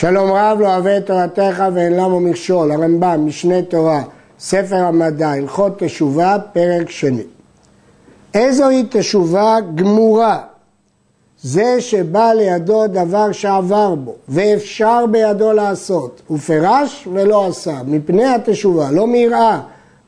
שלום רב לא אוהב את תורתך ואין למה מכשול, הרמב"ם, משנה תורה, ספר המדע, הלכות תשובה, פרק שני. איזוהי תשובה גמורה? זה שבא לידו דבר שעבר בו, ואפשר בידו לעשות, הוא פירש ולא עשה, מפני התשובה, לא מיראה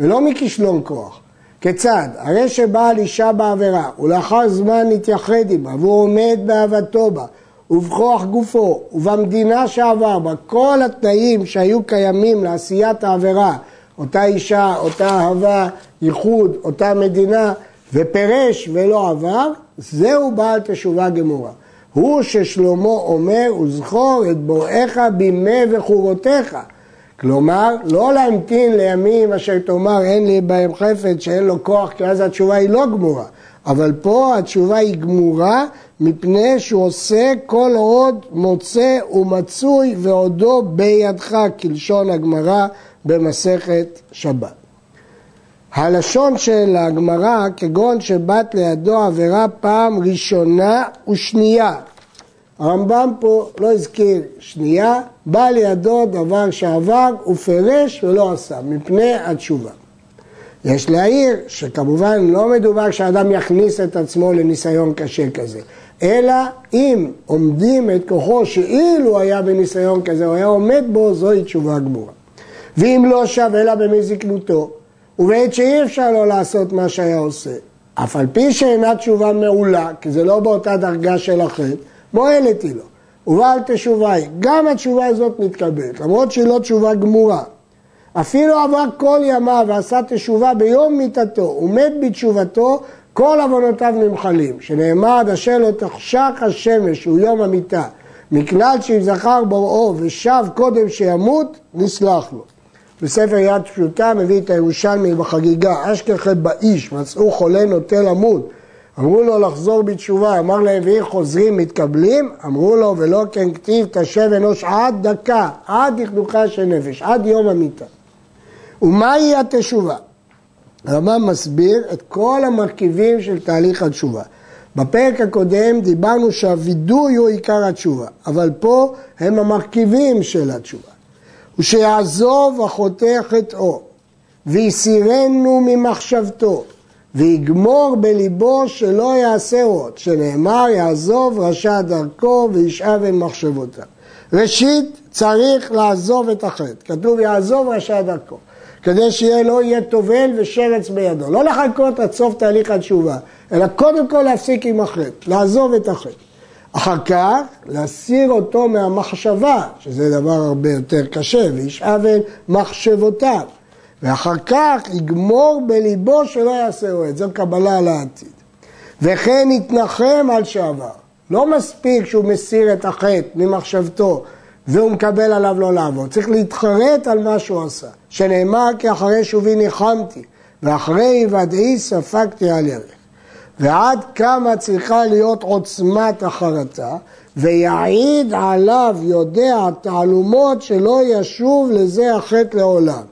ולא מכישלון כוח. כיצד? הרי שבעל אישה בעבירה, ולאחר זמן נתייחד עמה, והוא עומד באהבתו בה, ובכוח גופו, ובמדינה שעבר בה, כל התנאים שהיו קיימים לעשיית העבירה, אותה אישה, אותה אהבה, ייחוד, אותה מדינה, ופרש ולא עבר, זהו בעל תשובה גמורה. הוא ששלמה אומר, וזכור את בוראיך בימי וחורותיך. כלומר, לא להמתין לימים אשר תאמר אין לי בהם חפץ שאין לו כוח, כי אז התשובה היא לא גמורה. אבל פה התשובה היא גמורה מפני שהוא עושה כל עוד מוצא ומצוי ועודו בידך, כלשון הגמרא במסכת שבת. הלשון של הגמרא כגון שבת לידו עבירה פעם ראשונה ושנייה. הרמב"ם פה לא הזכיר שנייה, בא לידו דבר שעבר ופירש ולא עשה, מפני התשובה. יש להעיר שכמובן לא מדובר שאדם יכניס את עצמו לניסיון קשה כזה, אלא אם עומדים את כוחו שאילו היה בניסיון כזה, הוא היה עומד בו, זוהי תשובה גמורה. ואם לא שב אלא במי זקנותו, ובעת שאי אפשר לו לעשות מה שהיה עושה, אף על פי שאינה תשובה מעולה, כי זה לא באותה דרגה של החטא, מועלת היא לו. ובעל תשובה היא, גם התשובה הזאת מתקבלת, למרות שהיא לא תשובה גמורה. אפילו עבר כל ימיו ועשה תשובה ביום מיתתו, ומת בתשובתו, כל עוונותיו נמחלים, שנאמר עד אשר לא תחשך השמש הוא יום המיתה, מכלל שאם זכר בוראו ושב קודם שימות, נסלח לו. בספר יד פשוטה מביא את הירושלמי בחגיגה, אשכחי באיש, מצאו חולה נוטה למות, אמרו לו לחזור בתשובה, אמר להם ואם חוזרים מתקבלים, אמרו לו ולא כן כתיב תשב אנוש עד דקה, עד דכדוכה של נפש, עד יום המיתה. ומהי התשובה? הרמב"ם מסביר את כל המרכיבים של תהליך התשובה. בפרק הקודם דיברנו שהווידוי הוא עיקר התשובה, אבל פה הם המרכיבים של התשובה. ושיעזוב החוטא חטאו, ויסירנו ממחשבתו, ויגמור בליבו שלא יעשה עוד, שנאמר יעזוב רשע דרכו וישאב אל מחשבותיו. ראשית, צריך לעזוב את החטא. כתוב יעזוב רשע דרכו. כדי שיהיה לא יהיה טובל ושרץ בידו. לא לחכות עד סוף תהליך התשובה, אלא קודם כל להפסיק עם החטא, לעזוב את החטא. אחר כך להסיר אותו מהמחשבה, שזה דבר הרבה יותר קשה, וישאב אל מחשבותיו. ואחר כך יגמור בליבו שלא יעשה אוהד, זו קבלה על העתיד. וכן יתנחם על שעבר. לא מספיק שהוא מסיר את החטא ממחשבתו והוא מקבל עליו לא לעבוד. צריך להתחרט על מה שהוא עשה. שנאמר כי אחרי שובי ניחמתי, ואחרי היוודעי ספגתי על ירך. ועד כמה צריכה להיות עוצמת החרטה, ויעיד עליו יודע תעלומות שלא ישוב לזה החטא לעולם.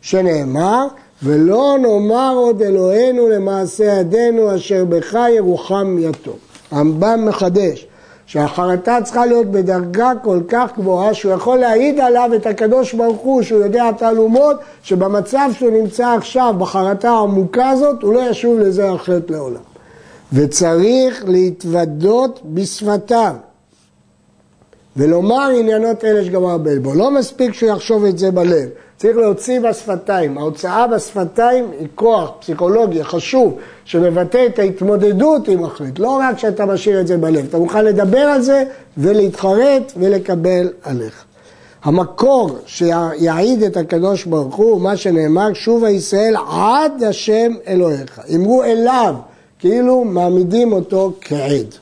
שנאמר, ולא נאמר עוד אלוהינו למעשה ידינו אשר בך ירוחם יתום. הרמב"ם מחדש, שהחרטה צריכה להיות בדרגה כל כך גבוהה שהוא יכול להעיד עליו את הקדוש ברוך הוא שהוא יודע תעלומות שבמצב שהוא נמצא עכשיו בחרטה העמוקה הזאת הוא לא ישוב לזה החטא לעולם. וצריך להתוודות בשפתיו ולומר עניינות אלה שגמר בלבו. לא מספיק שהוא יחשוב את זה בלב, צריך להוציא בשפתיים. ההוצאה בשפתיים היא כוח פסיכולוגי חשוב שמבטא את ההתמודדות עם החטא. לא רק שאתה משאיר את זה בלב, אתה מוכן לדבר על זה ולהתחרט ולקבל עליך. המקור שיעיד את הקדוש ברוך הוא, מה שנאמר, שובה ישראל עד השם אלוהיך. אמרו אליו, כאילו מעמידים אותו כעד.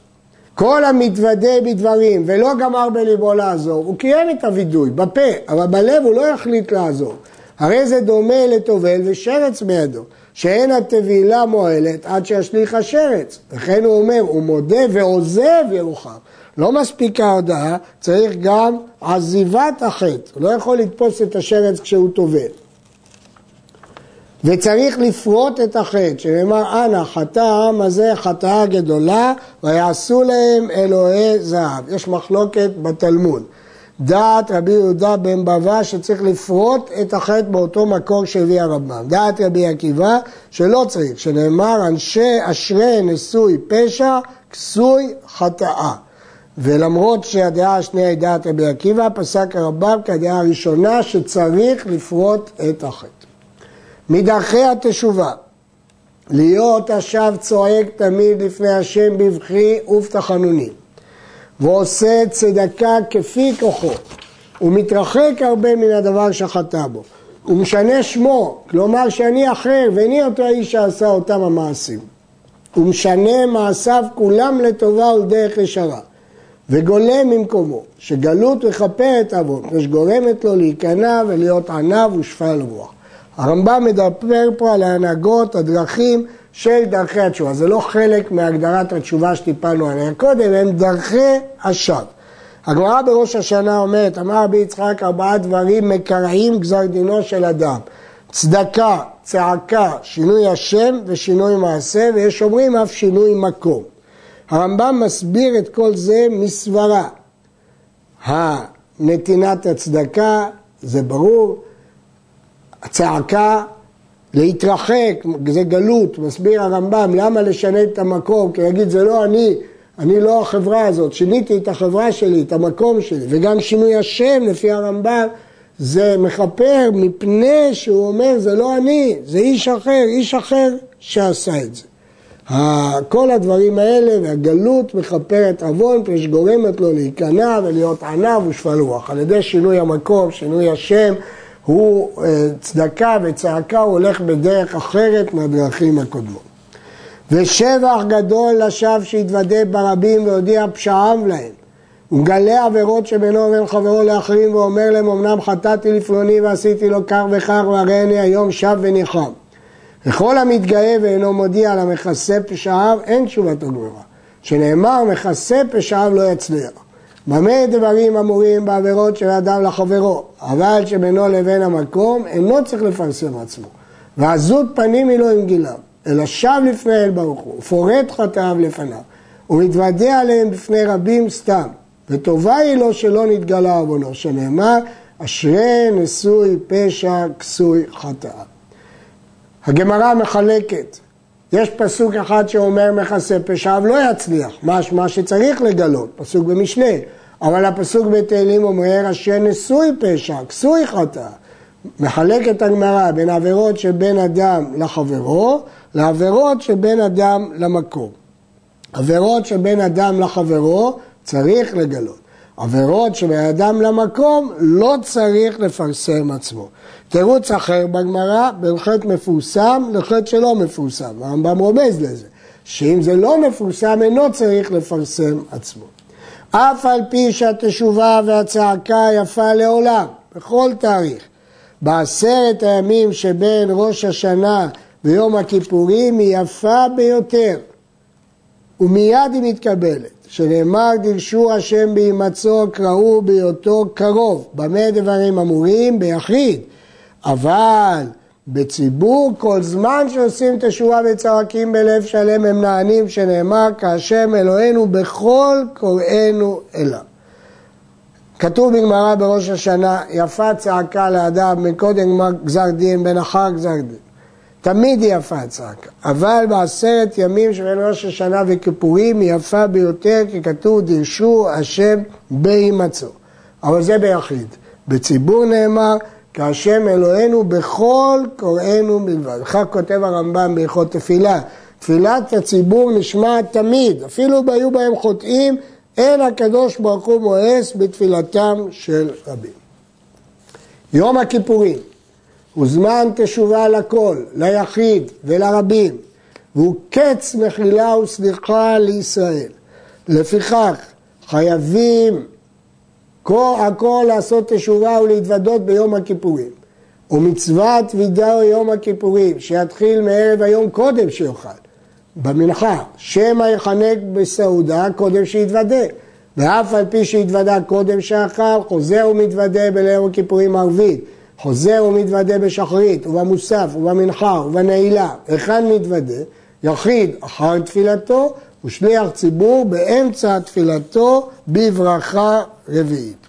כל המתוודה בדברים ולא גמר בליבו לעזור, הוא קיים את הווידוי בפה, אבל בלב הוא לא יחליט לעזור. הרי זה דומה לטובל ושרץ בידו, שאין הטבילה מועלת עד שישליך השרץ. וכן הוא אומר, הוא מודה ועוזב ירוחם. לא מספיקה ההודעה, צריך גם עזיבת החטא. הוא לא יכול לתפוס את השרץ כשהוא טובל. וצריך לפרוט את החטא, שנאמר אנא חטא העם הזה חטאה גדולה ויעשו להם אלוהי זהב. יש מחלוקת בתלמוד. דעת רבי יהודה בן בבא שצריך לפרוט את החטא באותו מקור שהביא הרמב"ם. דעת רבי עקיבא שלא צריך, שנאמר אנשי אשרי נשוי פשע, כסוי חטאה. ולמרות שהדעה השנייה היא דעת רבי עקיבא, פסק הרמב"ם כדעה הראשונה שצריך לפרוט את החטא. מדרכי התשובה, להיות השב צועק תמיד לפני השם בבכי ובתחנונים. ועושה צדקה כפי כוחו, ומתרחק הרבה מן הדבר שחטא בו. הוא משנה שמו, כלומר שאני אחר ואיני אותו האיש שעשה אותם המעשים. הוא משנה מעשיו כולם לטובה ולדרך ישרה, וגולה ממקומו, שגלות מכפרת עוון, ושגורמת לו להיכנע ולהיות עניו ושפל רוח. הרמב"ם מדבר פה על ההנהגות, הדרכים של דרכי התשובה. זה לא חלק מהגדרת התשובה שטיפלנו עליה קודם, הם דרכי השווא. הגמרא בראש השנה אומרת, אמר רבי יצחק ארבעה דברים מקרעים גזר דינו של אדם. צדקה, צעקה, שינוי השם ושינוי מעשה, ויש אומרים אף שינוי מקום. הרמב"ם מסביר את כל זה מסברה. הנתינת הצדקה, זה ברור, הצעקה להתרחק, זה גלות, מסביר הרמב"ם, למה לשנה את המקום? כי להגיד זה לא אני, אני לא החברה הזאת, שיניתי את החברה שלי, את המקום שלי, וגם שינוי השם לפי הרמב"ם זה מכפר מפני שהוא אומר זה לא אני, זה איש אחר, איש אחר שעשה את זה. כל הדברים האלה והגלות מכפרת עוון, פני שגורמת לו להיכנע ולהיות עניו ושפל רוח. על ידי שינוי המקום, שינוי השם, הוא אה, צדקה וצעקה, הוא הולך בדרך אחרת מהדרכים הקודמות. ושבח גדול לשווא שהתוודה ברבים והודיע פשעם להם. הוא מגלה עבירות שבינו ובין חברו לאחרים ואומר להם אמנם חטאתי לפלוני ועשיתי לו כך וכך והראני היום שב וניחם. וכל המתגאה ואינו מודיע על פשעיו אין תשובתו גמורה. שנאמר מכסה פשעיו לא יצליח. במה דברים אמורים בעבירות של אדם לחברו, אבל שבינו לבין המקום אינו צריך לפרסם עצמו. ועזות פנים היא לא עם גילם, אלא שב לפני אל ברוך הוא, ופורט חטאיו לפניו, ומתוודה עליהם בפני רבים סתם, וטובה היא לו שלא נתגלה עוונו, שנאמר, אשרי נשוי פשע כסוי חטאה. הגמרא מחלקת, יש פסוק אחד שאומר מכסה פשעיו לא יצליח, משמע שצריך לגלות, פסוק במשנה, אבל הפסוק בתהילים אומר אשר נשוי פשע, כסוי חטא. מחלקת הגמרא בין עבירות שבין אדם לחברו לעבירות שבין אדם למקום. עבירות שבין אדם לחברו צריך לגלות. עבירות שבין אדם למקום לא צריך לפרסם עצמו. תירוץ אחר בגמרא בין חטא מפורסם לחטא שלא מפורסם. הרמב"ם רומז לזה, שאם זה לא מפורסם אינו צריך לפרסם עצמו. אף על פי שהתשובה והצעקה יפה לעולם, בכל תאריך. בעשרת הימים שבין ראש השנה ויום הכיפורים היא יפה ביותר, ומיד היא מתקבלת, שנאמר דרשו השם בהימצאו קראו בהיותו קרוב, במה דברים אמורים? ביחיד, אבל בציבור כל זמן שעושים תשובה וצועקים בלב שלם הם נענים שנאמר כהשם אלוהינו בכל קוראינו אליו. כתוב בגמרא בראש השנה יפה צעקה לאדם מקודם גזר דין בין אחר גזר דין. תמיד היא יפה הצעקה, אבל בעשרת ימים שבין ראש השנה וכיפורים היא יפה ביותר כי כתוב דרשו השם בהימצאו. אבל זה ביחיד. בציבור נאמר כהשם אלוהינו בכל קוראינו מלבד. כך כותב הרמב"ם בהלכות תפילה. תפילת הציבור נשמעת תמיד, אפילו היו בהם חוטאים, אין הקדוש ברוך הוא מואס בתפילתם של רבים. יום הכיפורים הוא זמן תשובה לכל, ליחיד ולרבים, והוא קץ מחילה וסליחה לישראל. לפיכך חייבים כל הכל לעשות תשובה ולהתוודות ביום הכיפורים. ומצוות וידאו יום הכיפורים, שיתחיל מערב היום קודם שיאכל, במנחה, שמא יחנק בסעודה קודם שיתוודה. ואף על פי שהתוודה קודם שאכל, חוזר ומתוודה בליל הכיפורים ערבית, חוזר ומתוודה בשחרית, ובמוסף, ובמנחה, ובנעילה. היכן מתוודה? יחיד אחר תפילתו, ושליח ציבור באמצע תפילתו בברכה רביעית.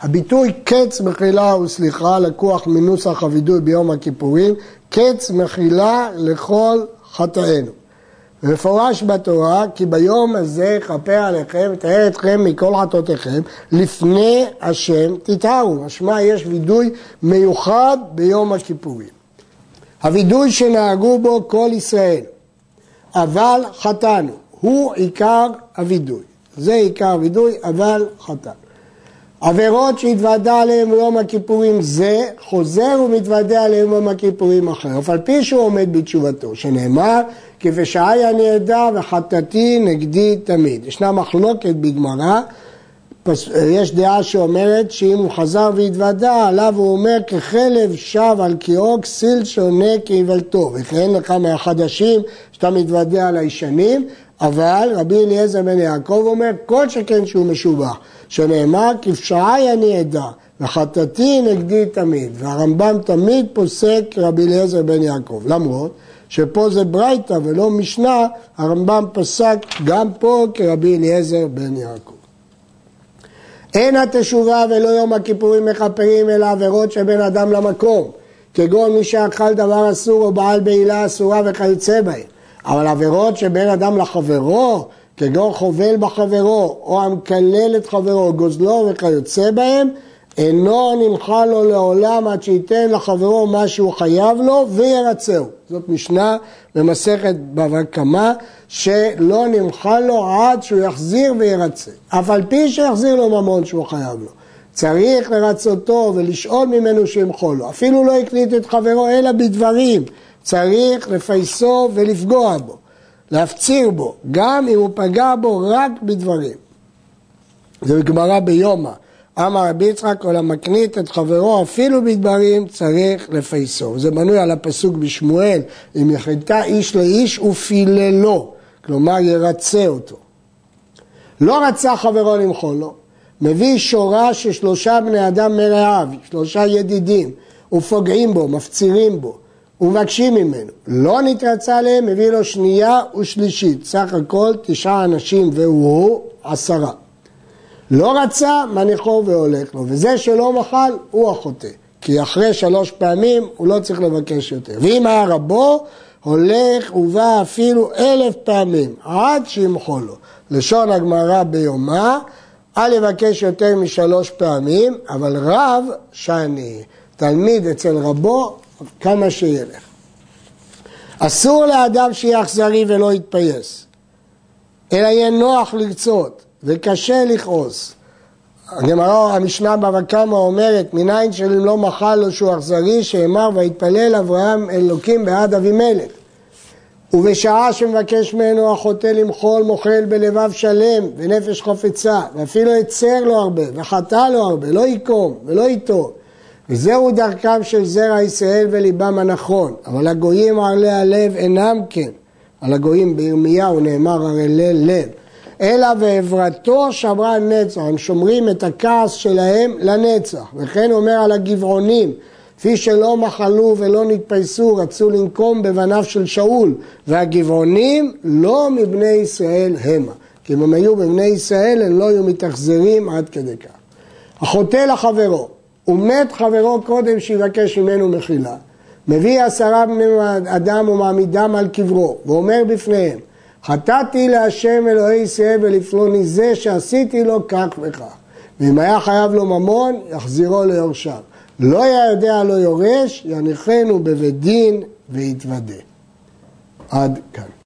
הביטוי קץ מחילה וסליחה לקוח מנוסח הווידוי ביום הכיפורים, קץ מחילה לכל חטאינו. מפורש בתורה כי ביום הזה יכפר עליכם, יתאר אתכם מכל חטאותיכם, לפני השם תטהרו. משמע יש וידוי מיוחד ביום הכיפורים. הווידוי שנהגו בו כל ישראל, אבל חטאנו, הוא עיקר הווידוי. זה עיקר הווידוי, אבל חטאנו. עבירות שהתוודה עליהם ביום הכיפורים זה, חוזר ומתוודה עליהם ביום הכיפורים אחר, אף על פי שהוא עומד בתשובתו, שנאמר, כפשעי אני אדע וחטאתי נגדי תמיד. ישנה מחלוקת בגמרא, יש דעה שאומרת שאם הוא חזר והתוודה, עליו הוא אומר כחלב שב על קיאו, כסיל שונה כאיוולתו, וכן לך מהחדשים שאתה מתוודה על הישנים, אבל רבי אליעזר בן יעקב אומר כל שכן שהוא משובח, שנאמר כפשעי אני אדע וחטאתי נגדי תמיד, והרמב"ם תמיד פוסק רבי אליעזר בן יעקב, למרות שפה זה ברייתא ולא משנה, הרמב"ם פסק גם פה כרבי אליעזר בן יעקב. אין התשובה ולא יום הכיפורים מכפרים אלא עבירות של בן אדם למקום, כגון מי שאכל דבר אסור או בעל בעילה אסורה וכיוצא בהם. אבל עבירות שבין אדם לחברו, כגון חובל בחברו, או המקלל את חברו, גוזלו וכיוצא בהם, אינו נמחה לו לעולם עד שייתן לחברו מה שהוא חייב לו וירצהו. זאת משנה במסכת בבא קמא, שלא נמחה לו עד שהוא יחזיר וירצה. אף על פי שיחזיר לו ממון שהוא חייב לו. צריך לרצותו ולשאול ממנו שימחול לו. אפילו לא הקליט את חברו אלא בדברים. צריך לפייסו ולפגוע בו, להפציר בו, גם אם הוא פגע בו רק בדברים. זה בגמרא ביומא. אמר רבי יצחק, כל המקנית את חברו אפילו בדברים צריך לפייסו. זה בנוי על הפסוק בשמואל, אם יחלטה איש לאיש ופיללו, כלומר ירצה אותו. לא רצה חברו למחול לו, מביא שורה של שלושה בני אדם מרעיו, שלושה ידידים, ופוגעים בו, מפצירים בו. ומבקשים ממנו. לא נתרצה להם, מביא לו שנייה ושלישית. סך הכל תשעה אנשים והוא עשרה. לא רצה, מניחו והולך לו. וזה שלא מחל, הוא החוטא. כי אחרי שלוש פעמים הוא לא צריך לבקש יותר. ואם היה רבו, הולך ובא אפילו אלף פעמים, עד שימחול לו. לשון הגמרא ביומה, אל יבקש יותר משלוש פעמים, אבל רב שאני. תלמיד אצל רבו כמה שילך. אסור לאדם שיהיה אכזרי ולא יתפייס, אלא יהיה נוח לרצות וקשה לכעוס. הגמרא, המשנה בבא קמא אומרת, מניין שאם לא מחל לו שהוא אכזרי, שאמר ויתפלל אברהם אלוקים בעד אבימלך. ובשעה שמבקש ממנו החוטא למחול, מוחל בלבב שלם ונפש חופצה, ואפילו יצר לו הרבה, וחטא לו הרבה, לא יקום ולא ייטוב. וזהו דרכם של זרע ישראל וליבם הנכון, אבל הגויים ערלי הלב אינם כן. על הגויים בירמיהו נאמר ערלי לב. אלא ועברתו שמרה נצח, הם שומרים את הכעס שלהם לנצח. וכן אומר על הגבעונים, כפי שלא מחלו ולא נתפייסו, רצו לנקום בבניו של שאול, והגבעונים לא מבני ישראל המה. כי אם הם היו בבני ישראל, הם לא היו מתאכזרים עד כדי כך. החוטא לחברו, ומת חברו קודם שיבקש ממנו מחילה. מביא עשרה בני אדם ומעמידם על קברו, ואומר בפניהם, חטאתי להשם אלוהי ישראל ולפלוני זה שעשיתי לו כך וכך. ואם היה חייב לו ממון, יחזירו ליורשיו. לא יודע לא יורש, יניחנו בבית דין ויתוודה. עד כאן.